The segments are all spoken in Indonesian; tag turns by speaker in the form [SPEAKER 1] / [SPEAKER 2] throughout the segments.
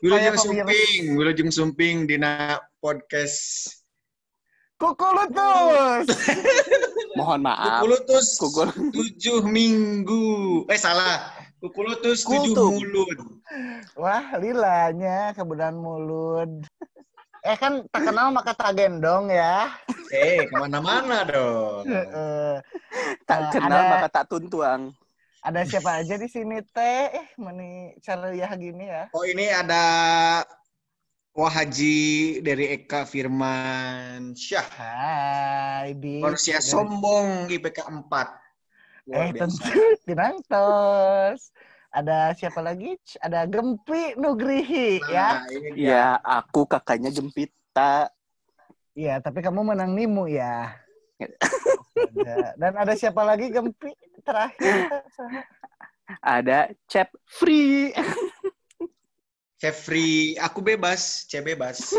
[SPEAKER 1] Wilujeng. Sumping, Wilujeng Sumping dina podcast
[SPEAKER 2] Kukulutus.
[SPEAKER 3] Mohon maaf.
[SPEAKER 1] Kukulutus
[SPEAKER 3] Kukul.
[SPEAKER 1] tujuh minggu. Eh salah. Kukulutus tujuh
[SPEAKER 3] Kultum.
[SPEAKER 1] mulut.
[SPEAKER 2] Wah, lilanya kebenaran mulut. Eh kan tak kenal maka tak gendong ya.
[SPEAKER 1] Eh ke mana-mana dong.
[SPEAKER 2] Heeh.
[SPEAKER 3] Tak
[SPEAKER 2] Nah,
[SPEAKER 3] kenal
[SPEAKER 2] ada-
[SPEAKER 3] maka tak tuntuang.
[SPEAKER 2] Ada siapa aja di sini teh? Eh, meni ceria gini ya.
[SPEAKER 1] Oh ini ada Wahaji dari Eka Firman Syah.
[SPEAKER 2] Hai, di
[SPEAKER 1] Manusia sombong IPK 4. Luar
[SPEAKER 2] Eh,
[SPEAKER 1] biasa.
[SPEAKER 2] tentu Tinangtos. Ada siapa lagi? Ada Gempi Nugrihi ya.
[SPEAKER 1] Nah, ini dia.
[SPEAKER 3] Ya, aku kakaknya Gempita.
[SPEAKER 2] Iya, tapi kamu menang Nimu ya. Ada. Dan ada siapa lagi Gempi terakhir?
[SPEAKER 3] Ada Cep Free.
[SPEAKER 1] Jeffrey, aku bebas, C bebas.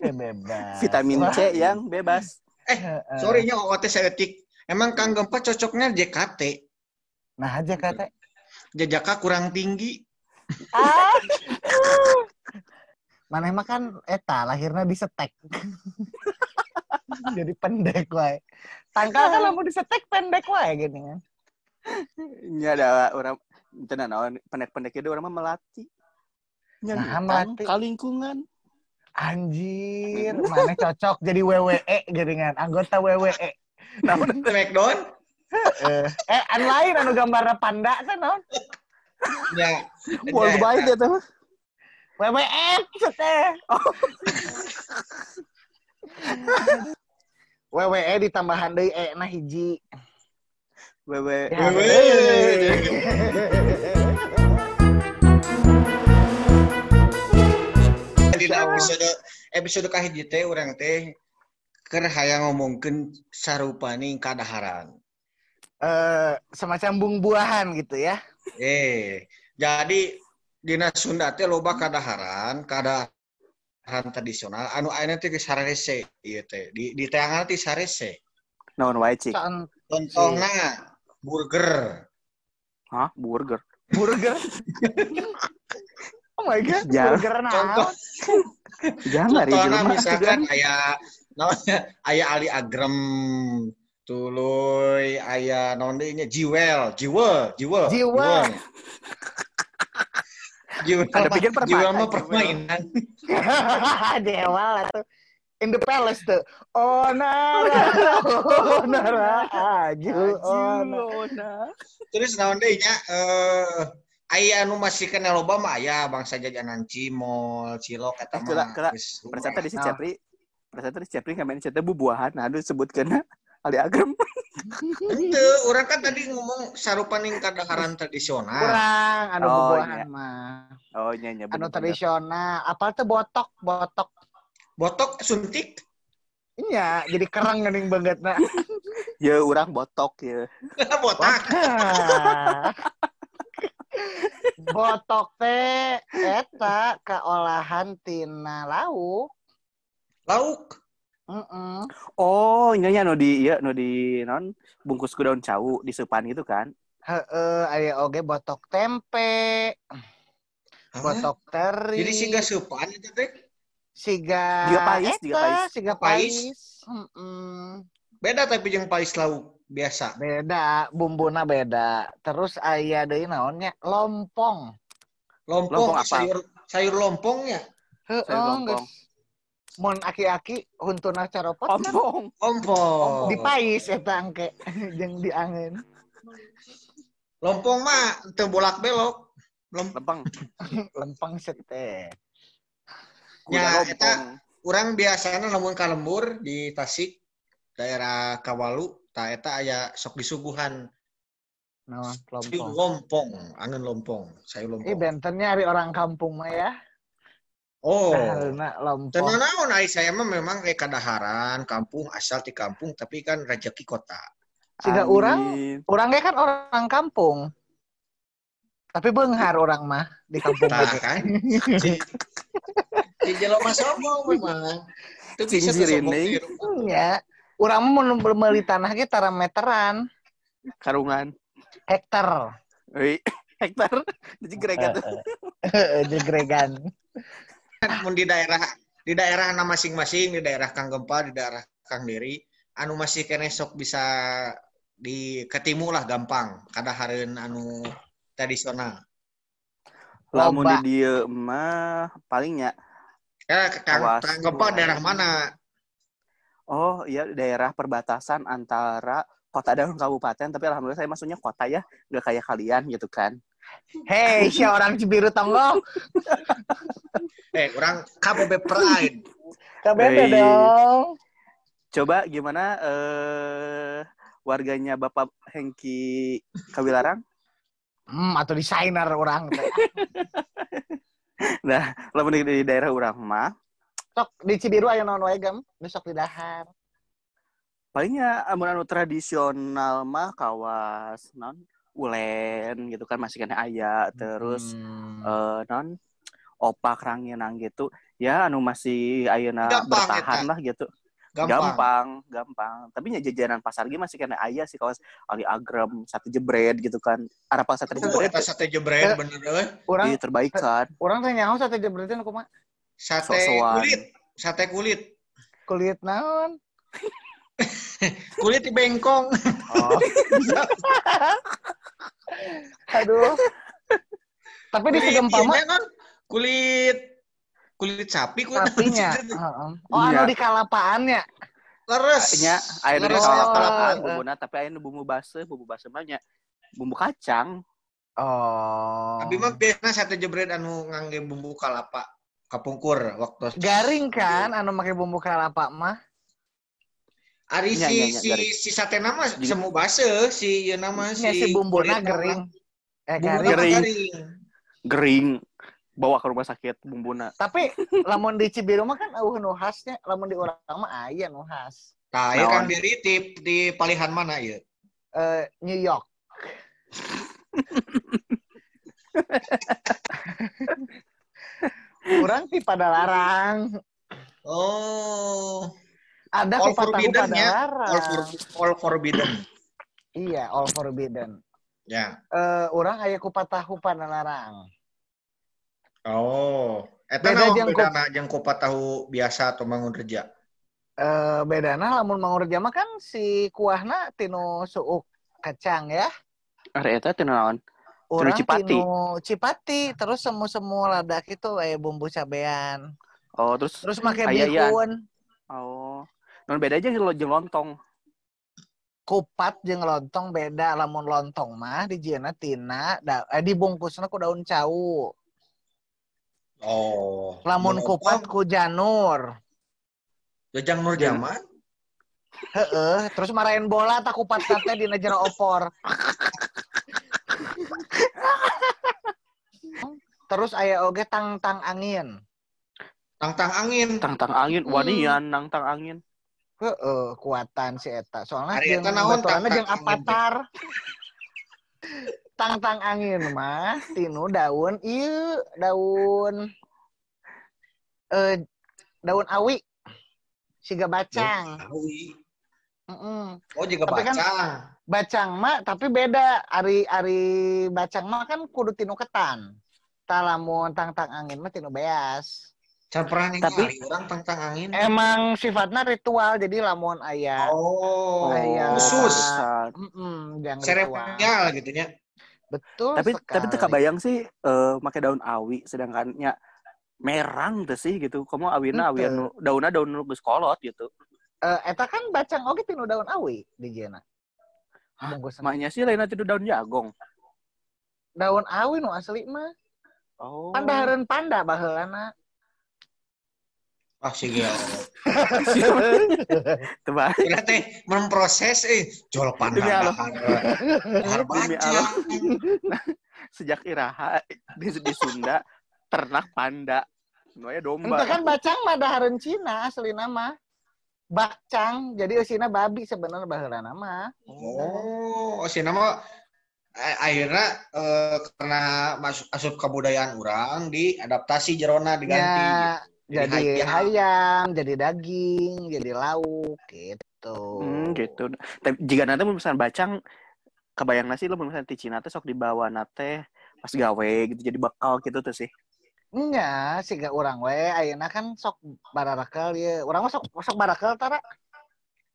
[SPEAKER 2] Eh, bebas.
[SPEAKER 3] Vitamin
[SPEAKER 2] Wah,
[SPEAKER 3] C yang bebas.
[SPEAKER 2] heeh.
[SPEAKER 1] Sorry nya OT saya etik. Emang Kang Gempa cocoknya JKT.
[SPEAKER 2] Nah aja kata.
[SPEAKER 1] Jajaka kurang tinggi.
[SPEAKER 2] Ah. Mana emang kan eta lahirnya disetek. Jadi pendek wae. Tangkal kan lamun disetek pendek wae gini kan.
[SPEAKER 3] Ini ada orang tenan naon pendek-pendek itu orang mah melati.
[SPEAKER 2] Nah,
[SPEAKER 3] Nyantang,
[SPEAKER 2] melati.
[SPEAKER 3] kalingkungan.
[SPEAKER 2] Anjir, mana cocok jadi WWE kan. Anggota WWE. Namun
[SPEAKER 1] Smackdown?
[SPEAKER 2] eh, eh anu lain anu gambarnya panda kan naon?
[SPEAKER 1] Ya.
[SPEAKER 3] Worldwide
[SPEAKER 1] ya.
[SPEAKER 3] itu mah.
[SPEAKER 2] WWF teh. WWE ditambahan deui E na hiji.
[SPEAKER 3] Wewe.
[SPEAKER 2] Ya.
[SPEAKER 1] Di episode episode kahiji teh urang teh keur hayang ngomongkeun sarupani kadaharan.
[SPEAKER 2] Eh semacam bung buahan gitu ya.
[SPEAKER 1] Eh, jadi dina Sunda teh loba kadaharan, kadaharan tradisional anu ayeuna teh geus sarese ieu teh. Di di teangan teh sarese.
[SPEAKER 3] Naon wae cik?
[SPEAKER 2] Con
[SPEAKER 1] Contohna burger.
[SPEAKER 3] Hah? Burger.
[SPEAKER 2] burger. oh my god,
[SPEAKER 3] Ya.
[SPEAKER 2] burger
[SPEAKER 1] Contoh
[SPEAKER 2] naon?
[SPEAKER 3] Jangan ya
[SPEAKER 1] Contohna
[SPEAKER 3] jelema.
[SPEAKER 1] misalkan aya naonnya aya Ali Agrem tuluy aya naon deui nya Jiwel, Jiwel, Jiwel.
[SPEAKER 2] Jiwel.
[SPEAKER 1] Jiwel.
[SPEAKER 3] Ada pikir
[SPEAKER 1] Jiwel
[SPEAKER 3] permainan.
[SPEAKER 1] mah permainan.
[SPEAKER 2] Dewa lah tuh. In the palace tuh. Oh nara, oh nara, aju, oh nara.
[SPEAKER 3] Ajuna.
[SPEAKER 1] Terus naon deui nya eh aya anu masih kena loba mah aya bangsa jajanan cimol, cilok eta
[SPEAKER 3] Eh,
[SPEAKER 1] mah.
[SPEAKER 3] Perasaan tadi si. Cepri. Perasaan tadi si Cepri ngamen cerita bubuahan. Nah, aduh sebutkeun Ali Agrem.
[SPEAKER 1] Henteu, urang kan tadi ngomong sarupaning kadaharan tradisional.
[SPEAKER 2] Kurang, anu
[SPEAKER 3] Oh,
[SPEAKER 2] bubuahan
[SPEAKER 3] iya.
[SPEAKER 2] mah.
[SPEAKER 3] Oh, nya nya.
[SPEAKER 2] Anu tradisional. Apa tuh botok, botok.
[SPEAKER 1] Botok suntik.
[SPEAKER 2] Iya, jadi kerang geuning banget nah.
[SPEAKER 3] Ya urang botok ya.
[SPEAKER 1] Botak.
[SPEAKER 2] botok teh eta keolahan tina lauk.
[SPEAKER 1] Lauk.
[SPEAKER 2] Heeh.
[SPEAKER 3] Oh, nya nya nu di ieu nu di non bungkus ku daun cawu di sepan gitu kan.
[SPEAKER 2] Heeh, aya oge botok tempe,
[SPEAKER 1] Hah?
[SPEAKER 2] botok teri.
[SPEAKER 1] Jadi siga seupan itu teh.
[SPEAKER 2] Siga
[SPEAKER 3] Jiga pais,
[SPEAKER 2] eta,
[SPEAKER 3] jiga pais.
[SPEAKER 2] siga
[SPEAKER 1] Pais.
[SPEAKER 2] pais. Heeh.
[SPEAKER 1] Beda tapi jeung pais lauk biasa.
[SPEAKER 2] Beda, bumbuna beda. Terus aya deui naonnya? Lompong.
[SPEAKER 1] Lompong,
[SPEAKER 3] Lompong apa?
[SPEAKER 1] sayur sayur lompongnya.
[SPEAKER 2] Heeh,
[SPEAKER 3] Sayur lompong.
[SPEAKER 2] geus. Mun aki-aki huntuna caropot kan
[SPEAKER 3] Ompong.
[SPEAKER 1] Lompong.
[SPEAKER 2] dipais eta engke jeung diangeun.
[SPEAKER 1] Lompong mah teu bolak belok.
[SPEAKER 3] Lempeng.
[SPEAKER 2] Lempeng sete.
[SPEAKER 1] Ya,
[SPEAKER 3] lompong.
[SPEAKER 1] eta- urang biasanya lamun ka lembur di Tasik daerah Kawalu ta eta aya sok disuguhan sayur
[SPEAKER 2] lompong.
[SPEAKER 1] lompong, angeun lompong, sayur
[SPEAKER 2] Ih
[SPEAKER 1] lompong.
[SPEAKER 2] bentennya hari orang kampung mah ya.
[SPEAKER 1] Oh.
[SPEAKER 2] Sahalna lompong.
[SPEAKER 1] Tenang naon ai saya mah memang kayak kadaharan, kampung asal di kampung tapi kan rezeki kota.
[SPEAKER 2] Urang, urang ge kan orang kampung. Tapi beunghar orang mah di kampung oge.
[SPEAKER 1] kan. Jelema sombong memang.
[SPEAKER 3] Cing
[SPEAKER 1] bisa sombong.
[SPEAKER 2] Iya. Urang mah mun meuli tanah ge tara meteran,
[SPEAKER 3] Karungan.
[SPEAKER 2] hektar.
[SPEAKER 3] Euy, hektar.
[SPEAKER 2] Heeh, jegregan.
[SPEAKER 1] mun di daerah di daerah na masing-masing di daerah Kang Gempa di daerah Kang Diri anu masih kene sok bisa di ketimu lah gampang kada hareun anu tradisional
[SPEAKER 3] Lamun di dieu mah palingnya
[SPEAKER 1] ya Gempa daerah mana
[SPEAKER 3] oh iya daerah perbatasan antara kota dan kabupaten tapi alhamdulillah saya maksudnya kota ya nggak kayak kalian gitu kan
[SPEAKER 2] Hei, si orang Cibiru Tonggong.
[SPEAKER 1] eh orang KBB Pride
[SPEAKER 3] Hei.
[SPEAKER 2] dong.
[SPEAKER 3] coba gimana eh warganya Bapak Hengki Kawilarang
[SPEAKER 2] Hmm, atau desainer orang.
[SPEAKER 3] nah lamun di, di daerah urang mah
[SPEAKER 2] Sok di Cibiru aya naon wae gam, besok di dahar.
[SPEAKER 3] palingnya amun anu tradisional mah kawas non ulen gitu kan masih kena aya terus
[SPEAKER 2] Hmm.
[SPEAKER 3] eh non opak ranginang gitu ya anu masih ayeuna bertahan lah gitu
[SPEAKER 1] gampang,
[SPEAKER 3] gampang gampang. Tapi nya jajanan pasar ge masih kena aya sih kawas ali agrem sate jebret gitu kan. Arapal sate
[SPEAKER 1] Oh,
[SPEAKER 3] jebret
[SPEAKER 1] eta sate jebret bener euy
[SPEAKER 2] orang
[SPEAKER 3] iya terbaik kan
[SPEAKER 2] orang teh nyaho sate jebretin kumaha?
[SPEAKER 1] sate
[SPEAKER 3] Sok-sokan.
[SPEAKER 1] kulit sate kulit.
[SPEAKER 2] Kulit naon?
[SPEAKER 1] kulit di bengkong.
[SPEAKER 2] Oh. Aduh. Tapi di Segempa mah
[SPEAKER 1] ininya kan? Kulit kulit sapi kulit
[SPEAKER 2] sapinya. Heeh. Oh,
[SPEAKER 3] Iya.
[SPEAKER 2] anu di kalapaannya.
[SPEAKER 1] leres
[SPEAKER 3] nya aya
[SPEAKER 1] Leres
[SPEAKER 2] Oh,
[SPEAKER 3] kalapaan
[SPEAKER 2] eh.
[SPEAKER 3] bumbuna tapi aya nu bumbu base bumbu base mah nya bumbu kacang
[SPEAKER 2] Oh.
[SPEAKER 1] tapi mah biasanya sate jebret anu ngangge bumbu kalapa kapungkur waktu
[SPEAKER 2] garing kan anu make bumbu kalapa mah.
[SPEAKER 1] Ari
[SPEAKER 3] Nya,
[SPEAKER 1] si
[SPEAKER 3] nya, nya,
[SPEAKER 1] si
[SPEAKER 3] garing.
[SPEAKER 1] si sate nama semu base si ieu nama si
[SPEAKER 2] si bumbuna
[SPEAKER 1] kulit
[SPEAKER 2] gering. Eh.
[SPEAKER 1] Bumbu
[SPEAKER 2] garing.
[SPEAKER 3] Gering.
[SPEAKER 1] garing.
[SPEAKER 3] gering bawa ke rumah sakit bumbuna
[SPEAKER 2] Tapi lamun di Cibiru mah kan eueuh nu khasnya, lamun di urang mah aya nu khas.
[SPEAKER 1] Nah, ya
[SPEAKER 3] Naon?
[SPEAKER 1] kan diri di di palihan mana ya?
[SPEAKER 2] Eh New York. Kurang ti pada larang.
[SPEAKER 1] Oh,
[SPEAKER 2] Ada
[SPEAKER 1] All forbidden
[SPEAKER 2] pada
[SPEAKER 1] ya?
[SPEAKER 2] larang.
[SPEAKER 1] all, for, all forbidden.
[SPEAKER 2] Iya, all forbidden.
[SPEAKER 1] Ya.
[SPEAKER 2] Eh orang aya kupat tahu pada larang.
[SPEAKER 1] Oh, eta
[SPEAKER 2] Beda
[SPEAKER 1] naon
[SPEAKER 2] jeung
[SPEAKER 1] bedana jeung kupat tahu biasa atau mangun reja?
[SPEAKER 2] Eh bedana lamun mangur mah kan si kuahna tinu suuk kacang ya.
[SPEAKER 3] are eta teu naon
[SPEAKER 2] Orang
[SPEAKER 3] Cipati.
[SPEAKER 2] tinu cipati terus semu-semu ladak itu aya bumbu cabean.
[SPEAKER 3] oh terus
[SPEAKER 2] Terus make bihun,
[SPEAKER 3] oh non beda aja kalau jeung lontong
[SPEAKER 2] kupat jeung lontong beda. Lamun lontong mah dijieuna tina da, eh, dibungkusna ku daun cau.
[SPEAKER 1] Oh.
[SPEAKER 2] Lamun kupat ku janur.
[SPEAKER 1] Jajang Nur Jaman.
[SPEAKER 2] Heeh, terus marahin bola tak kupat teh dina jero opor. terus aya oge tang-tang angin.
[SPEAKER 1] Tang-tang angin.
[SPEAKER 3] tang-tang angin
[SPEAKER 2] Hmm.
[SPEAKER 3] wanian nang tang angin
[SPEAKER 2] Heeh, kuatan si eta. Soalnya jeung
[SPEAKER 1] eta naon
[SPEAKER 2] baturanna
[SPEAKER 1] tang-tang
[SPEAKER 2] jeung avatar. Tang-tang angin mah tinu daun ieu daun eh daun awi siga bacang.
[SPEAKER 1] Awi.
[SPEAKER 2] Heeh.
[SPEAKER 1] Oh, juga
[SPEAKER 2] Tapi kan-
[SPEAKER 1] bacang.
[SPEAKER 2] Bacang mah tapi beda. Ari ari bacang mah kan kudu tinu ketan. Talamun tang-tang angin mah tinu beas.
[SPEAKER 1] Can pernah
[SPEAKER 3] Tapi-
[SPEAKER 1] orang tang-tang angin.
[SPEAKER 2] Emang sifatnya ritual jadi lamun aya
[SPEAKER 1] Oh,
[SPEAKER 2] Aya.
[SPEAKER 1] khusus.
[SPEAKER 2] Mm ritual.
[SPEAKER 1] Seremonial gitu nya.
[SPEAKER 2] Betul
[SPEAKER 3] tapi
[SPEAKER 2] sekali.
[SPEAKER 3] tapi teu kabayang sih eh make daun awi sedangkan nya merang teh sih gitu kamu awina awi anu daunna daun nu geus kolot gitu
[SPEAKER 2] Eh, eta kan bacang oge tinu daun awi di jena.
[SPEAKER 3] Maknya sih lain itu daun jagong
[SPEAKER 2] Daun awi nu asli mah.
[SPEAKER 3] oh
[SPEAKER 2] Kan dahareun panda baheulana.
[SPEAKER 1] Ah, sih gila.
[SPEAKER 3] Tebak.
[SPEAKER 1] Kira teh memproses eh
[SPEAKER 3] Demi
[SPEAKER 1] pandang.
[SPEAKER 3] Allah. sejak iraha di, di Sunda ternak panda Noya domba
[SPEAKER 2] Ente kan bacang mah dahareun Cina asli nama. Bacang, jadi eusina babi sebenarnya baheulana mah.
[SPEAKER 1] Oh, si nama eh, akhirnya eh, karena masuk asup kebudayaan orang diadaptasi jerona diganti.
[SPEAKER 2] Ya,
[SPEAKER 1] Jadi
[SPEAKER 2] jadi
[SPEAKER 1] hayam.
[SPEAKER 2] hayam, jadi daging, jadi lauk gitu.
[SPEAKER 3] Hmm, gitu. Tapi jika nanti misalnya bacang kebayang nasi lo misalnya di Cina teh sok dibawa nate pas gawe gitu jadi bakal gitu tuh sih.
[SPEAKER 2] Nya, sih gak orang we, ayeuna kan sok bararekel ya. Orang mah sok sok bararekel tara.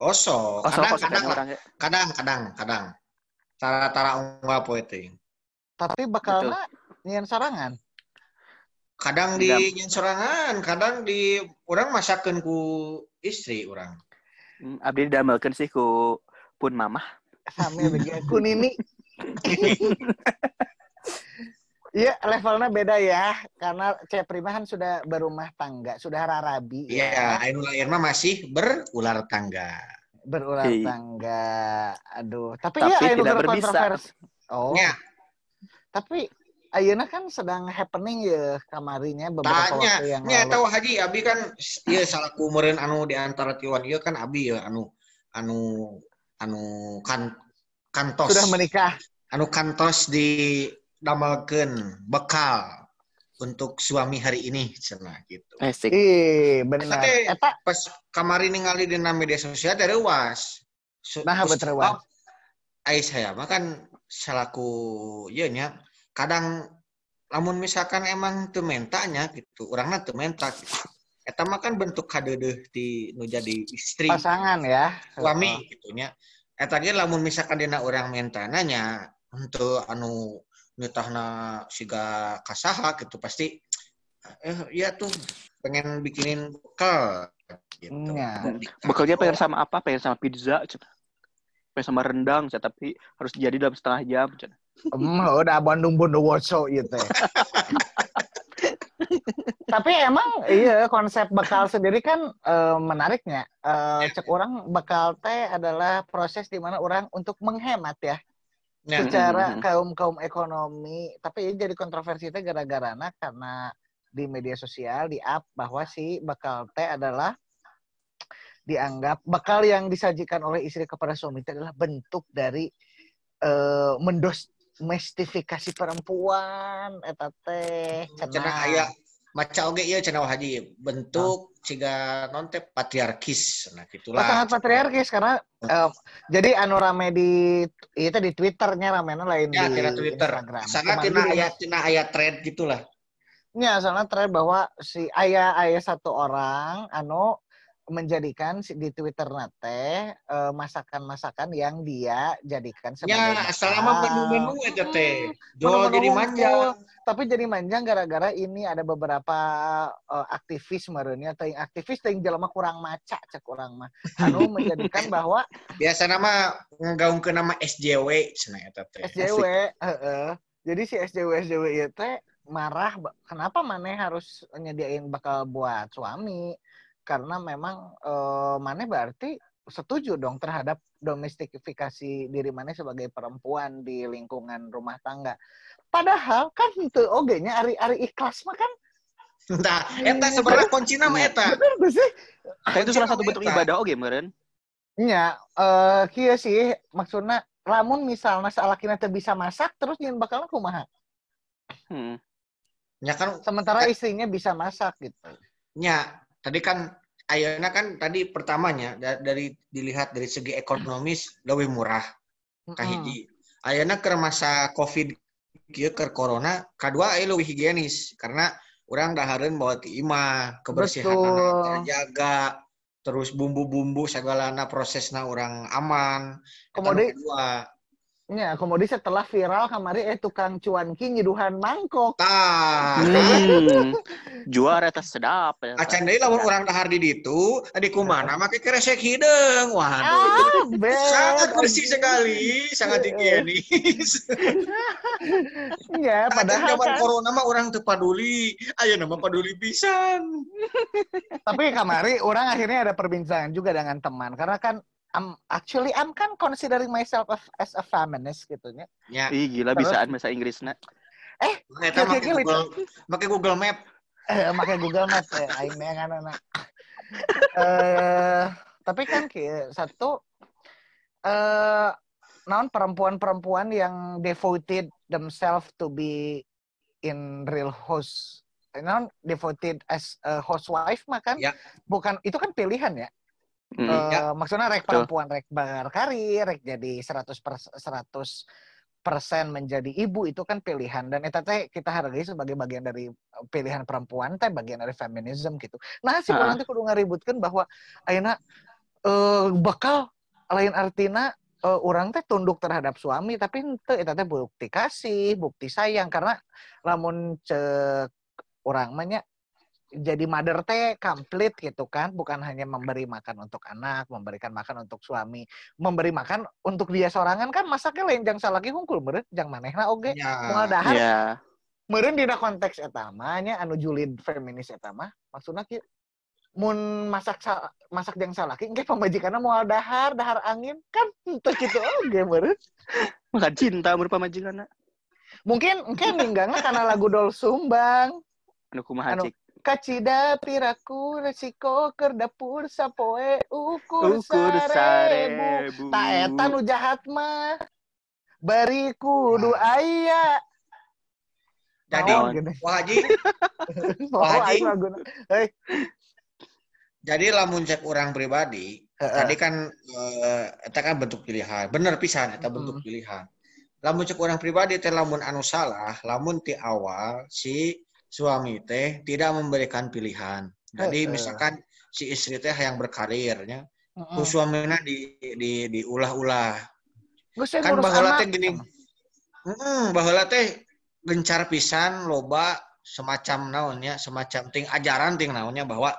[SPEAKER 1] Oso,
[SPEAKER 3] Oh,
[SPEAKER 1] kadang,
[SPEAKER 3] sok
[SPEAKER 1] kadang,
[SPEAKER 3] orang ya.
[SPEAKER 1] kadang, kadang, kadang. Tara-tara unggah poe teuing.
[SPEAKER 2] Tapi bakalna nyian sorangan.
[SPEAKER 1] Kadang di nyen sorangan, kadang di orang masakeun ku istri orang.
[SPEAKER 3] Hmm, Abdi didamelkeun sih ku pun mamah.
[SPEAKER 2] Sambil begini kunini. Iya, levelnya beda ya. Karena C Primahan sudah berumah tangga, sudah rarabi
[SPEAKER 1] Iya,
[SPEAKER 2] ya.
[SPEAKER 1] Ainul lahir mah masih berular tangga.
[SPEAKER 2] Berulang
[SPEAKER 3] Iya.
[SPEAKER 2] tangga. Aduh, tapi,
[SPEAKER 3] Tapi
[SPEAKER 2] ya anu
[SPEAKER 3] tidak berbisa.
[SPEAKER 2] Oh,
[SPEAKER 1] Ya,
[SPEAKER 2] tapi ayeuna kan sedang happening ya kamarinya beberapa
[SPEAKER 1] tanya,
[SPEAKER 2] waktu yang
[SPEAKER 1] nya
[SPEAKER 2] lalu.
[SPEAKER 1] tahu Haji Abi kan ieu salah kumeureun anu di antara tiluan ieu kan Abi ya anu anu anu kan kantos.
[SPEAKER 2] Sudah menikah.
[SPEAKER 1] anu kantos di damelkeun bekal untuk suami hari ini cenah gitu.
[SPEAKER 3] Asik.
[SPEAKER 2] Ih, benar.
[SPEAKER 1] Tapi-
[SPEAKER 2] Eta
[SPEAKER 1] Pas kamari ningali di media sosial teh. Su-
[SPEAKER 2] Nah,
[SPEAKER 1] terus
[SPEAKER 2] betul, Wan.
[SPEAKER 1] sebab Ai saya mah kan salaku ieu nya kadang lamun misalkan emang teu mentanya gitu, urangna teu menta gitu. Eta mah kan bentuk kadeudeuh di nu jadi istri
[SPEAKER 2] pasangan ya.
[SPEAKER 1] suami gitu nya. Eta ge lamun misalkan dina urang mentana nya untuk anu nitahna siga kasaha gitu pasti eh iya tuh pengen bikinin bekal gitu.
[SPEAKER 2] Nya.
[SPEAKER 3] Bekalnya pengen sama apa? Pengen sama pizza. Pengen sama rendang, tapi harus jadi dalam setengah jam. cenah.
[SPEAKER 2] Udah Bandung Bondowoso gitu. Tapi emang iya konsep bekal sendiri kan eh, menariknya. Eh, cek orang bekal teh adalah proses di mana orang untuk menghemat ya
[SPEAKER 1] Nah,
[SPEAKER 2] secara
[SPEAKER 3] Mhm.
[SPEAKER 2] kaum kaum ekonomi. Tapi ini jadi kontroversi teh gara-gara karena di media sosial di up bahwa si bekal teh adalah dianggap bekal yang disajikan oleh istri kepada suami itu adalah bentuk dari eh mendomestifikasi perempuan eta teh
[SPEAKER 1] cenah aya maca oge ieu cenah Haji bentuk ciga non teh patriarkis nah gitulah.
[SPEAKER 2] sangat patriarkis karena eh, jadi anu rame di itu di Twitternya ramenya lain
[SPEAKER 1] Ya,
[SPEAKER 2] di
[SPEAKER 1] Twitter.
[SPEAKER 2] Instagram.
[SPEAKER 1] Sana
[SPEAKER 2] Kemarin
[SPEAKER 1] tina aya tina aya thread gitulah.
[SPEAKER 2] Ya, soalnya tren bahwa si ayah ayah satu orang anu menjadikan di Twitter nate eh, masakan-masakan yang dia jadikan sebagai
[SPEAKER 1] Ya, selama menu-menu eta teh.
[SPEAKER 2] Menu-menu
[SPEAKER 1] Jual jadi manja.
[SPEAKER 2] Tapi jadi manjang gara-gara ini ada beberapa eh, aktivis merenya atau yang aktivis yang jelema kurang maca cek kurang mah. Anu menjadikan bahwa
[SPEAKER 1] Biasa nama nggaungkeun nama SJW cenah eta teh.
[SPEAKER 2] SJW, heeh. Jadi si SJW SJW itu teh marah kenapa maneh harus nyediain bakal buat suami karena memang eh, maneh berarti setuju dong terhadap domestifikasi diri maneh sebagai perempuan di lingkungan rumah tangga. Padahal kan itu oge nya ari ari ikhlas mah kan
[SPEAKER 1] Nah, eta sebenarnya kuncina mah eta.
[SPEAKER 2] bener tuh sih.
[SPEAKER 3] Itu salah satu bentuk ibadah oge meureun.
[SPEAKER 2] Nya eh kieu sih maksudnya lamun misalnya salakina teu bisa masak terus nyin bakal kumaha.
[SPEAKER 3] Hmm.
[SPEAKER 1] Ya kan
[SPEAKER 2] Sementara istrinya bisa masak gitu.
[SPEAKER 1] nya tadi kan ayeuna kan tadi pertamanya da- dari dilihat dari segi ekonomis lebih murah kahiji. Ayeuna keur masa Covid kieu keur corona, kadua aya leuwih higienis karena urang dahareun bawa ke imah, kebersihan terjaga, terus bumbu-bumbu segalana prosesna orang aman. Eta nu
[SPEAKER 2] Kemudian-
[SPEAKER 1] kedua.
[SPEAKER 2] Ya, kemudian setelah viral kemarin eh tukang cuanki nyiduhan mangkok.
[SPEAKER 1] Tah,
[SPEAKER 3] Hmm. Juara eta sedap. eta.
[SPEAKER 1] acan deui lamun urang dahar di ditu, adi kumaha make kresek hideung. Waduh.
[SPEAKER 2] Ah.
[SPEAKER 1] Sangat bersih sekali, sangat higienis.
[SPEAKER 2] Ya,
[SPEAKER 1] Padahal zaman
[SPEAKER 2] kan,
[SPEAKER 1] corona mah orang teu paduli. Ayo nama paduli pisan.
[SPEAKER 2] tapi kemarin orang akhirnya ada perbincangan juga dengan teman karena kan I'm, actually I'm kan considering myself as, as a feminist gitu ya.
[SPEAKER 1] Ya,
[SPEAKER 3] Ih gila
[SPEAKER 2] Terus?
[SPEAKER 3] bisaan bahasa Inggrisna.
[SPEAKER 1] eta make
[SPEAKER 2] Kira-kira
[SPEAKER 1] Google, make Google Map.
[SPEAKER 2] Eh, pakai Google Maps ya, aing mah yang anak Eh, tapi kan satu eh non perempuan-perempuan yang devoted themselves to be in real house non devoted as a housewife mah kan
[SPEAKER 1] Ya.
[SPEAKER 2] bukan itu kan pilihan ya
[SPEAKER 3] Hmm.
[SPEAKER 2] Eh,
[SPEAKER 1] Ya.
[SPEAKER 2] maksudnya rek perempuan rek berkarir rek jadi 100 per 100 persen menjadi ibu itu kan pilihan dan itu teh kita hargai sebagai bagian dari eh, pilihan perempuan teh bagian dari feminisme gitu. Nah si
[SPEAKER 3] Ha.
[SPEAKER 2] orang teh kudu ngaributkan bahwa ayeuna eh, bakal lain artina eh, orang teh tunduk terhadap suami tapi itu eta teh bukti kasih, bukti sayang karena lamun cek orang mah nya jadi mother teh komplit gitu kan bukan hanya memberi makan untuk anak memberikan makan untuk suami memberi makan untuk dia sorangan kan masaknya lain jang salaki hungkul meureun jang manehna oge
[SPEAKER 1] Ya.
[SPEAKER 2] moal dahar
[SPEAKER 3] Iya.
[SPEAKER 2] meureun dina konteks eta mah nya anu julid feminis eta mah maksudna kieu mun masak sa- masak jang salaki engke pamajikanna moal dahar dahar angin kan teu kitu oge meureun
[SPEAKER 3] Makan cinta berupa majikanna.
[SPEAKER 2] mungkin engke ninggangna karena lagu dol sumbang
[SPEAKER 3] Anu kumaha
[SPEAKER 2] Anu,
[SPEAKER 3] cik.
[SPEAKER 2] Kacida piraku resiko keur dapur sapoe ukur,
[SPEAKER 3] Ukur sarebu.
[SPEAKER 2] Tak eta nu jahat mah. Bari kudu aya.
[SPEAKER 1] Jadi? Wah Haji, Pak Haji.
[SPEAKER 2] Hei,
[SPEAKER 1] jadi lamun cek orang pribadi, tadi kan eh, eta kan bentuk pilihan. Bener pisan eta bentuk pilihan. Lamun cek orang pribadi teh lamun anu salah, lamun ti awal si suami teh tidak memberikan pilihan. Jadi misalkan si istri teh yang berkarirnya,
[SPEAKER 2] Heeh.
[SPEAKER 1] ku suamina di di diulah-ulah. Kan baheula teh gini. Heeh, baheula teh gencar pisan loba semacam naonnya, semacam ting ajaran ting naonnya bahwa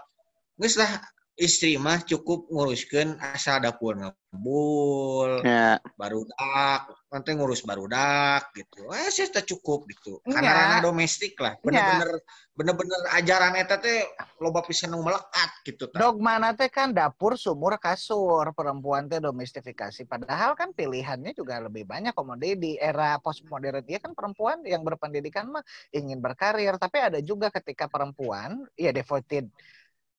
[SPEAKER 1] geus lah istri mah cukup nguruskeun asal dapur ngabul,
[SPEAKER 3] Ya.
[SPEAKER 1] barudak, nanti ngurus barudak gitu. Eh sih cukup gitu.
[SPEAKER 2] Nya.
[SPEAKER 1] Karena ranah domestik lah. Bener-bener bener-bener ajaran eta teh loba pisan nu melekat gitu tah.
[SPEAKER 2] Dogmana teh kan dapur sumur kasur perempuan teh domestifikasi padahal kan pilihannya juga lebih banyak komodi di era postmodern dia kan perempuan yang berpendidikan mah ingin berkarir tapi ada juga ketika perempuan ya devoted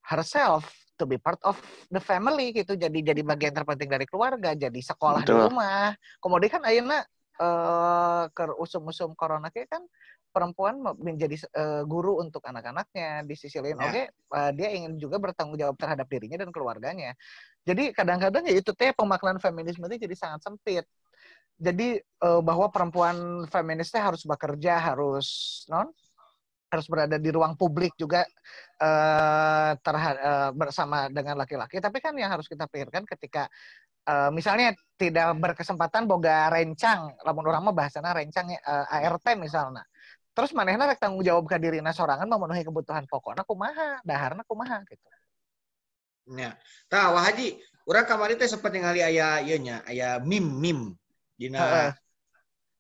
[SPEAKER 2] herself to be part of the family gitu. Jadi jadi bagian terpenting dari keluarga jadi sekolah di
[SPEAKER 3] Betul.
[SPEAKER 2] rumah. Kemudian kan ayeuna eh ke usum-usum corona kayak kan perempuan me- menjadi eh, guru untuk anak-anaknya. Di sisi lain
[SPEAKER 1] Ya.
[SPEAKER 2] oke eh, dia ingin juga bertanggung jawab terhadap dirinya dan keluarganya. Jadi kadang-kadang ya itu teh pemaknaan feminisme itu jadi sangat sempit. Jadi eh, bahwa perempuan feminis teh harus bekerja harus non harus berada di ruang publik juga eh terha- eh, bersama dengan laki-laki. Tapi kan yang harus kita pikirkan ketika eh, misalnya tidak berkesempatan boga rencang lamun orang mah bahasana rencang eh, ART misalnya terus manehna rek tanggung jawab ke dirina sorangan memenuhi kebutuhan pokokna kumaha daharna kumaha gitu.
[SPEAKER 1] Ya. Tah, Wah Haji, urang kamari teh sempat ningali aya ieu nya, aya meme-meme dina
[SPEAKER 2] Heeh.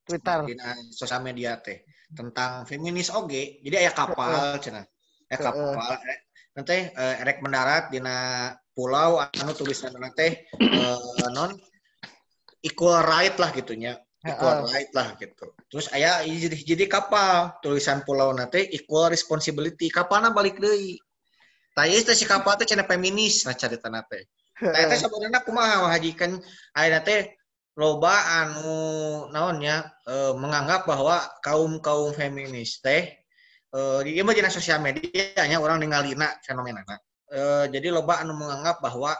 [SPEAKER 2] Twitter.
[SPEAKER 1] Dina sosial media teh tentang feminis oge. Jadi aya kapal cenah. Aya kapal eh, nanti eh, erek mendarat dina pulau anu tulisan teh eh, non equal right lah gitunya. Equal right lah gitu. Terus aya jadi jadi kapal tulisan pulau nate equal responsibility. Kapalna balik. Tah ieu teh si kapal teh cenah feminis nah carita teh. Tah eta sebenarnya kumaha Wah Haji kan ayeuna teh loba anu naonnya eh, menganggap bahwa kaum kaum feminis teh eh di dina sosial media nya orang ningalina fenomenana. Eh, jadi loba anu menganggap bahwa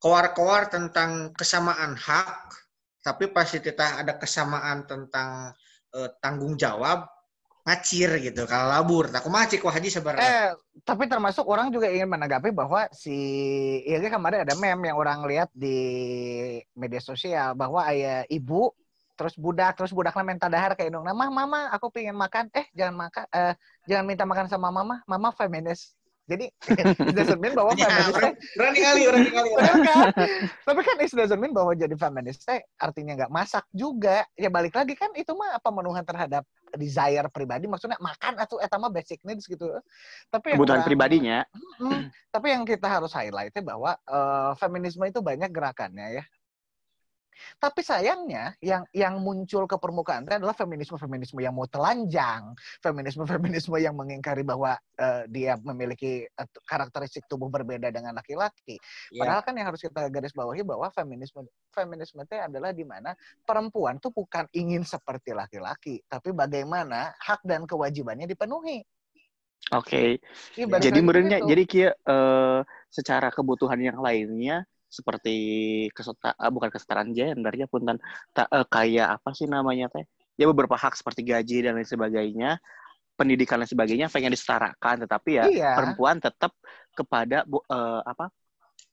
[SPEAKER 1] koar-koar tentang kesamaan hak tapi pasti kita ada kesamaan tentang eh, tanggung jawab ngacir gitu kalau labur. Tak kumaha cik Wah sebenarnya
[SPEAKER 2] Eh, tapi termasuk orang juga ingin menanggapi bahwa si ya kemarin ada meme yang orang lihat di media sosial bahwa ayah ibu terus budak terus budaknya minta dahar kayak dong mah mama aku pengen makan. Eh jangan makan eh jangan minta makan sama mama. Mama feminis jadi it doesn't mean bahwa feminis
[SPEAKER 1] orang, orang ningali orang ningali
[SPEAKER 2] Bener kan? Tapi kan it doesn't mean bahwa jadi feminis teh artinya nggak masak juga. Ya balik lagi kan itu mah pemenuhan terhadap desire pribadi. Maksudnya makan atau eta mah basic needs gitu. Tapi yang
[SPEAKER 3] Kebutuhan pribadinya.
[SPEAKER 2] Hmm, tapi yang kita harus highlightnya bahwa eh, feminisme itu banyak gerakannya ya. Tapi sayangnya yang yang muncul ke permukaan itu adalah feminisme-feminisme yang mau telanjang, feminisme-feminisme yang mengingkari bahwa eh, dia memiliki eh, karakteristik tubuh berbeda dengan laki-laki.
[SPEAKER 1] Ya,
[SPEAKER 2] Padahal kan yang harus kita garis bawahi bahwa feminisme feminisme itu adalah di mana perempuan tuh bukan ingin seperti laki-laki, tapi bagaimana hak dan kewajibannya dipenuhi.
[SPEAKER 3] Oke.
[SPEAKER 2] Balik
[SPEAKER 3] Jadi menurutnya
[SPEAKER 2] gitu.
[SPEAKER 3] jadi kia eh, secara kebutuhan yang lainnya seperti keseta uh, bukan kesetaraan gendernya pun dan uh, kayak apa sih namanya teh ya beberapa hak seperti gaji dan lain sebagainya pendidikan dan sebagainya pengen disetarakan tetapi ya iya. perempuan tetap kepada uh, apa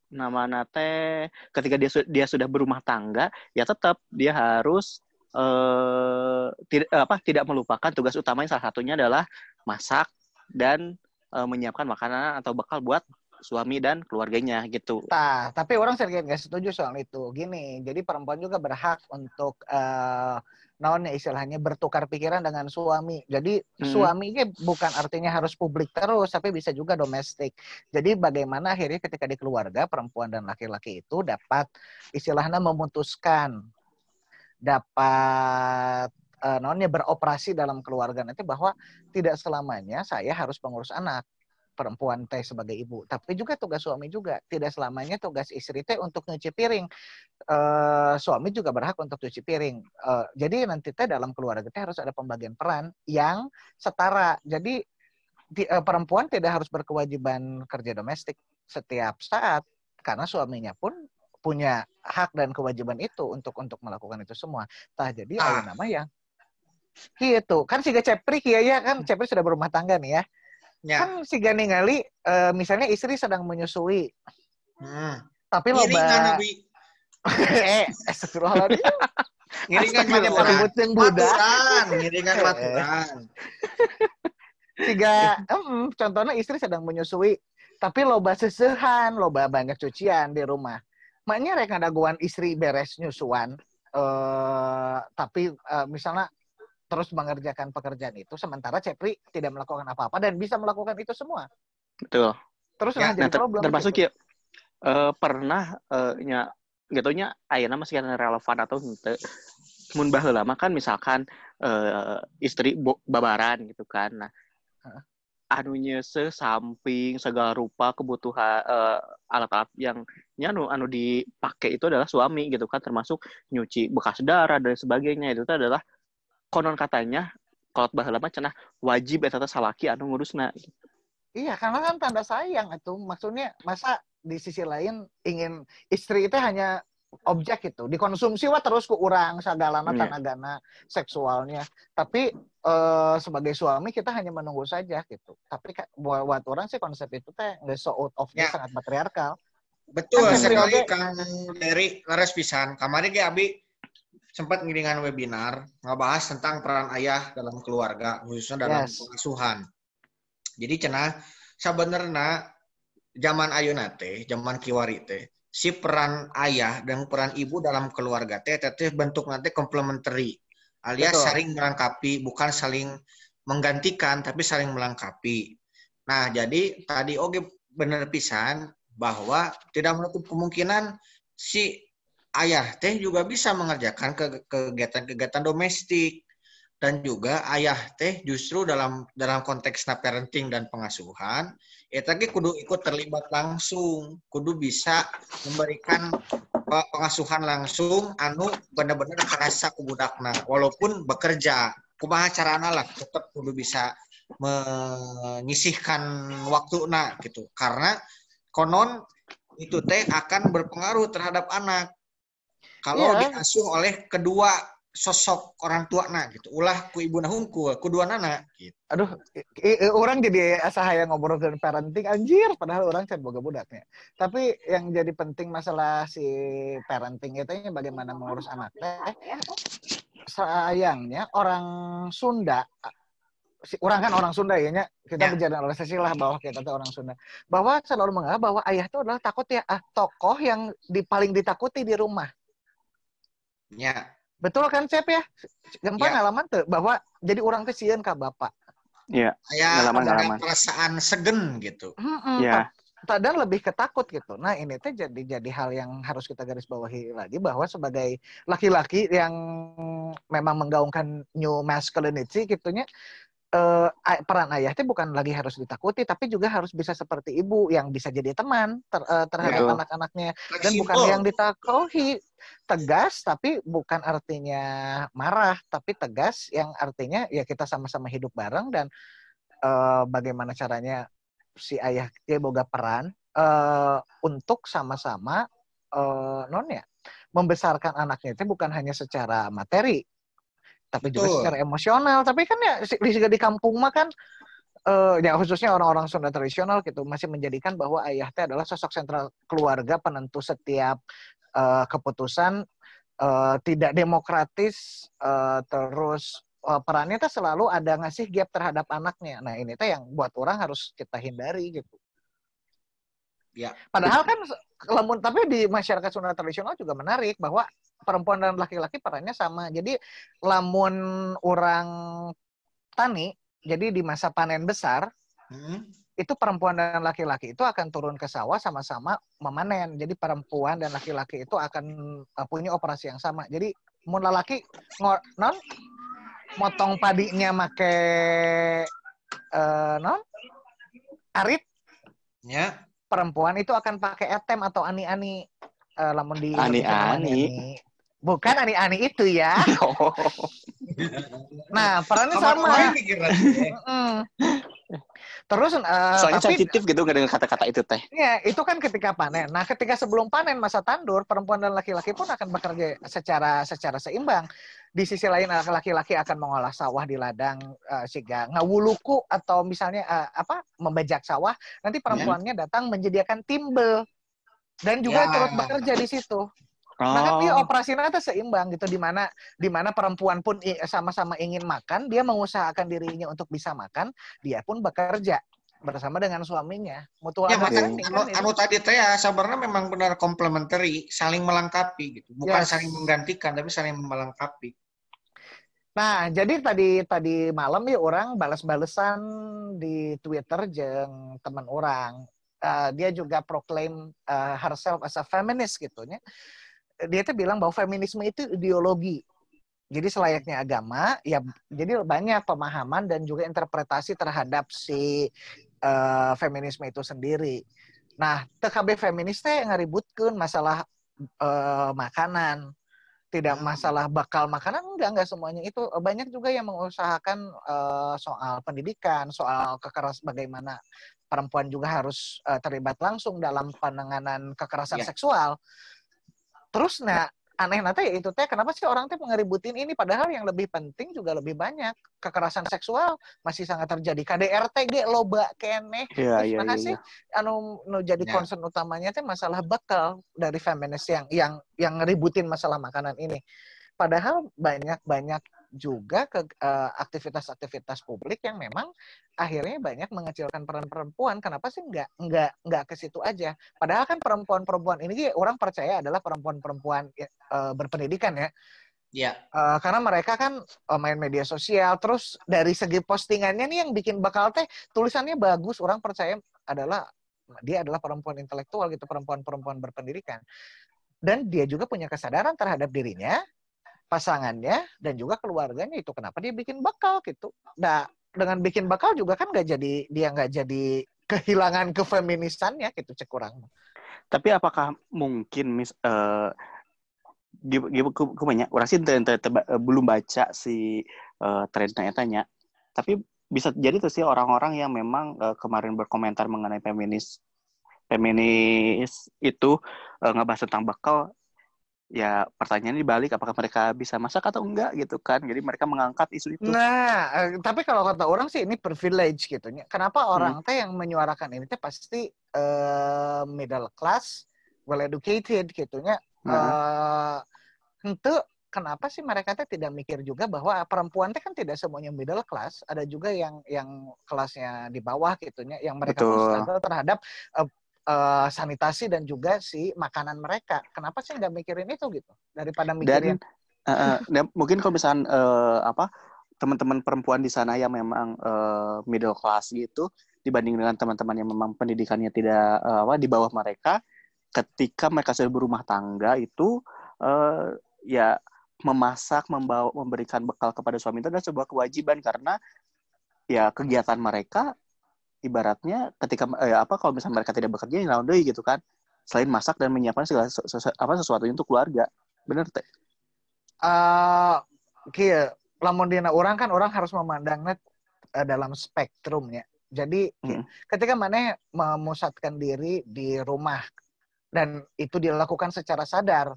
[SPEAKER 3] nama nate ketika dia dia sudah berumah tangga ya tetap dia harus uh, tidak apa tidak melupakan tugas utamanya salah satunya adalah masak dan uh, menyiapkan makanan atau bekal buat suami dan keluarganya gitu.
[SPEAKER 2] Nah, tapi orang sedikit nggak setuju soal itu. Gini, jadi perempuan juga berhak untuk uh, naon ya istilahnya bertukar pikiran dengan suami. Jadi hmm. suami ini bukan artinya harus publik terus, tapi bisa juga domestik. Jadi bagaimana akhirnya ketika di keluarga perempuan dan laki-laki itu dapat istilahnya memutuskan dapat uh, naonnya beroperasi dalam keluarga nanti bahwa tidak selamanya saya harus pengurus anak perempuan teh sebagai ibu, tapi juga tugas suami juga. Tidak selamanya tugas istri teh untuk nyuci piring. Uh, suami juga berhak untuk cuci piring. Uh, jadi nanti teh dalam keluarga teh harus ada pembagian peran yang setara. Jadi di, uh, perempuan tidak harus berkewajiban kerja domestik setiap saat karena suaminya pun punya hak dan kewajiban itu untuk untuk melakukan itu semua. Tah jadi ah. nama yang gitu kan si Cepri ya ya kan Cepri sudah berumah tangga nih ya Ya. Kan si Gani Ngali, uh, misalnya istri sedang menyusui. Hmm. Tapi lo ba... eh, astagfirullahaladzim.
[SPEAKER 1] Ngiringan baturan. Baturan. Ngiringan baturan.
[SPEAKER 2] Tiga, um, contohnya istri sedang menyusui. Tapi loba sesehan, loba banyak cucian di rumah. Maknya rek ngadaguan istri beres nyusuan. Uh, tapi uh, misalnya terus mengerjakan pekerjaan itu sementara Cepri tidak melakukan apa-apa dan bisa melakukan itu semua.
[SPEAKER 3] Betul. Terus ya, nah, ter problem termasuk gitu. ya uh, pernah uh, nya gitunya ayana masih relevan atau ente mun lama kan misalkan uh, istri babaran gitu kan. Nah, huh? anunya sesamping segala rupa kebutuhan uh, alat-alat yang anu anu dipakai itu adalah suami gitu kan termasuk nyuci bekas darah dan sebagainya itu adalah konon katanya kalau baheula mah cenah wajib eta teh salaki anu ngurusna
[SPEAKER 2] Iya, karena kan tanda sayang itu. Maksudnya masa di sisi lain ingin istri itu hanya objek itu dikonsumsi wah terus ke orang sagalana yeah. tanagana seksualnya tapi e, sebagai suami kita hanya menunggu saja gitu tapi buat, buat orang sih konsep itu teh nggak so out of yeah. sangat patriarkal
[SPEAKER 1] betul kan sekali kang dari laras pisan kemarin ya abi sempat ngiringan webinar ngebahas tentang peran ayah dalam keluarga khususnya dalam yes. pengasuhan. Jadi cenah sebenarnya zaman ayuna teh, zaman kiwari teh, si peran ayah dan peran ibu dalam keluarga teh teh bentuk nanti komplementari alias Betul. saling melengkapi bukan saling menggantikan tapi saling melengkapi. Nah, jadi tadi oke benar pisan bahwa tidak menutup kemungkinan si ayah teh juga bisa mengerjakan kegiatan-kegiatan domestik. Dan juga ayah teh justru dalam dalam konteks parenting dan pengasuhan ya tadi kudu ikut terlibat langsung. Kudu bisa memberikan pengasuhan langsung anu benar-benar kerasa ke budakna walaupun bekerja kumaha carana lah tetap kudu bisa menyisihkan waktu nak gitu. Karena konon itu teh akan berpengaruh terhadap anak kalau yeah. diasuh oleh kedua sosok orang tua nah gitu. Ulah ku ibu nahungku kedua nana. Gitu
[SPEAKER 2] aduh i, i, orang jadi asa hayang ngobrol dengan parenting anjir. Padahal orang kan boga budaknya tapi yang jadi penting masalah si parenting itu bagaimana mengurus anaknya sayangnya orang Sunda si, orang kan orang Sunda ya kita ya. berjalan oleh lah bahwa kita tuh orang Sunda. Bahwa selalu menganggap bahwa ayah itu adalah takut ya ah, tokoh yang di, paling ditakuti di rumah Ya. Betul kan, Cep ya? Yang ya. pengalaman tuh bahwa jadi orang kesian ke bapak.
[SPEAKER 1] Iya. Ya, ada perasaan segen gitu.
[SPEAKER 2] Iya. Tadang lebih ketakut gitu. Nah ini tuh jadi jadi hal yang harus kita garis bawahi lagi bahwa sebagai laki-laki yang memang menggaungkan new masculinity gitunya uh, peran ayah itu bukan lagi harus ditakuti, tapi juga harus bisa seperti ibu yang bisa jadi teman ter, uh, terhadap yeah. anak-anaknya. Dan bukan yang ditakuti. Tegas, tapi bukan artinya marah, tapi tegas yang artinya ya kita sama-sama hidup bareng dan uh, bagaimana caranya si ayah dia boga peran uh, untuk sama-sama uh, non ya membesarkan anaknya itu bukan hanya secara materi tapi Betul. juga secara emosional tapi kan ya di, di kampung mah kan uh, ya khususnya orang-orang Sunda tradisional gitu masih menjadikan bahwa ayah teh adalah sosok sentral keluarga penentu setiap uh, keputusan uh, tidak demokratis uh, terus uh, perannya tuh selalu ada ngasih gap terhadap anaknya nah ini tuh yang buat orang harus kita hindari gitu Ya. Padahal kan lamun tapi di masyarakat Sunda tradisional juga menarik bahwa perempuan dan laki-laki perannya sama. Jadi lamun orang tani, jadi di masa panen besar, hmm. itu perempuan dan laki-laki itu akan turun ke sawah sama-sama memanen. Jadi perempuan dan laki-laki itu akan uh, punya operasi yang sama. Jadi mun laki non motong padinya make uh, non arit
[SPEAKER 1] ya
[SPEAKER 2] perempuan itu akan pakai etem atau ani-ani uh, lamun di
[SPEAKER 3] ani-ani.
[SPEAKER 2] Bukan ani-ani itu ya. nah, perannya sama. Terus uh,
[SPEAKER 3] soalnya tapi, sensitif gitu nggak dengan kata-kata itu teh.
[SPEAKER 2] Iya, itu kan ketika panen. Nah, ketika sebelum panen masa tandur, perempuan dan laki-laki pun akan bekerja secara secara seimbang. Di sisi lain laki-laki akan mengolah sawah di ladang uh, sehingga ngawuluku atau misalnya uh, apa membajak sawah, nanti perempuannya ya. datang menyediakan timbel dan juga ya. turut bekerja di situ. Oh. Kan dia operasinya itu seimbang gitu di mana di mana perempuan pun sama-sama ingin makan, dia mengusahakan dirinya untuk bisa makan, dia pun bekerja bersama dengan suaminya.
[SPEAKER 1] Mutual ya, makanya anu, kan anu tadi teh ya sebenarnya memang benar komplementari, saling melengkapi gitu. Bukan yes. saling menggantikan tapi saling melengkapi.
[SPEAKER 2] Nah, jadi tadi tadi malam ya orang balas-balesan di Twitter jeng teman orang. Uh, dia juga proklaim uh, herself as a feminist gitu ya dia tuh bilang bahwa feminisme itu ideologi. Jadi selayaknya agama, ya jadi banyak pemahaman dan juga interpretasi terhadap si uh, feminisme itu sendiri. Nah, TKB feminis teh ngaributkan masalah uh, makanan, tidak hmm. masalah bakal makanan enggak enggak semuanya itu banyak juga yang mengusahakan uh, soal pendidikan, soal kekerasan bagaimana perempuan juga harus uh, terlibat langsung dalam penanganan kekerasan yeah. seksual terus nah aneh nanti ya itu teh kenapa sih orang teh ngeributin ini? Padahal yang lebih penting juga lebih banyak. Kekerasan seksual masih sangat terjadi. KDRT loba kene
[SPEAKER 3] ya, terus ya,
[SPEAKER 2] nah sih ya. anu nu jadi ya. concern utamanya teh masalah bekal dari feminis yang yang yang ngeributin masalah makanan ini. Padahal banyak banyak juga ke uh, aktivitas-aktivitas publik yang memang akhirnya banyak mengecilkan peran perempuan. Kenapa sih nggak nggak nggak ke situ aja? Padahal kan perempuan-perempuan ini orang percaya adalah perempuan-perempuan uh, berpendidikan ya.
[SPEAKER 1] Iya.
[SPEAKER 2] Uh, karena mereka kan uh, main media sosial, terus dari segi postingannya nih yang bikin bakal teh tulisannya bagus, orang percaya adalah dia adalah perempuan intelektual gitu, perempuan-perempuan berpendidikan. Dan dia juga punya kesadaran terhadap dirinya, pasangannya dan juga keluarganya itu kenapa dia bikin bakal gitu. Nah dengan bikin bakal juga kan nggak jadi dia nggak jadi kehilangan kefeminisannya gitu cek kurang.
[SPEAKER 3] Tapi apakah mungkin mis uh, gue banyak orang sih belum baca si uh, trennya tanya tapi bisa jadi tuh sih orang-orang yang memang uh, kemarin berkomentar mengenai feminis feminis itu uh, ngebahas tentang bakal ya pertanyaannya dibalik apakah mereka bisa masak atau enggak gitu kan jadi mereka mengangkat isu itu
[SPEAKER 2] nah eh, tapi kalau kata orang sih ini privilege gitu kenapa hmm. orang hmm. teh yang menyuarakan ini teh pasti uh, middle class well educated gitu nya hmm. uh, itu kenapa sih mereka teh tidak mikir juga bahwa perempuan teh kan tidak semuanya middle class ada juga yang yang kelasnya di bawah gitu yang mereka terhadap uh, uh, sanitasi dan juga si makanan mereka. Kenapa sih nggak mikirin itu gitu daripada mikirin?
[SPEAKER 3] Dan, uh, dan mungkin kalau misalnya uh, apa teman-teman perempuan di sana yang memang uh, middle class gitu dibanding dengan teman-teman yang memang pendidikannya tidak uh, apa di bawah mereka, ketika mereka sudah berumah tangga itu uh, ya memasak, membawa, memberikan bekal kepada suami itu adalah sebuah kewajiban karena ya kegiatan mereka ibaratnya ketika eh, apa kalau misalnya mereka tidak bekerja ya laundry gitu kan. Selain masak dan menyiapkan segala sesu, apa sesuatu untuk keluarga. Benar teh?
[SPEAKER 2] Uh, kia lamun dina orang kan orang harus memandangnya uh, dalam spektrumnya. Jadi hmm. ketika mana memusatkan diri di rumah dan itu dilakukan secara sadar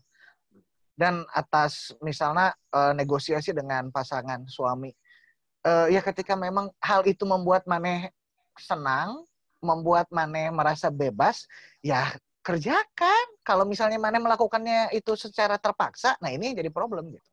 [SPEAKER 2] dan atas misalnya uh, negosiasi dengan pasangan suami uh, ya ketika memang hal itu membuat maneh senang membuat maneh merasa bebas ya kerjakan. Kalau misalnya maneh melakukannya itu secara terpaksa nah ini jadi problem gitu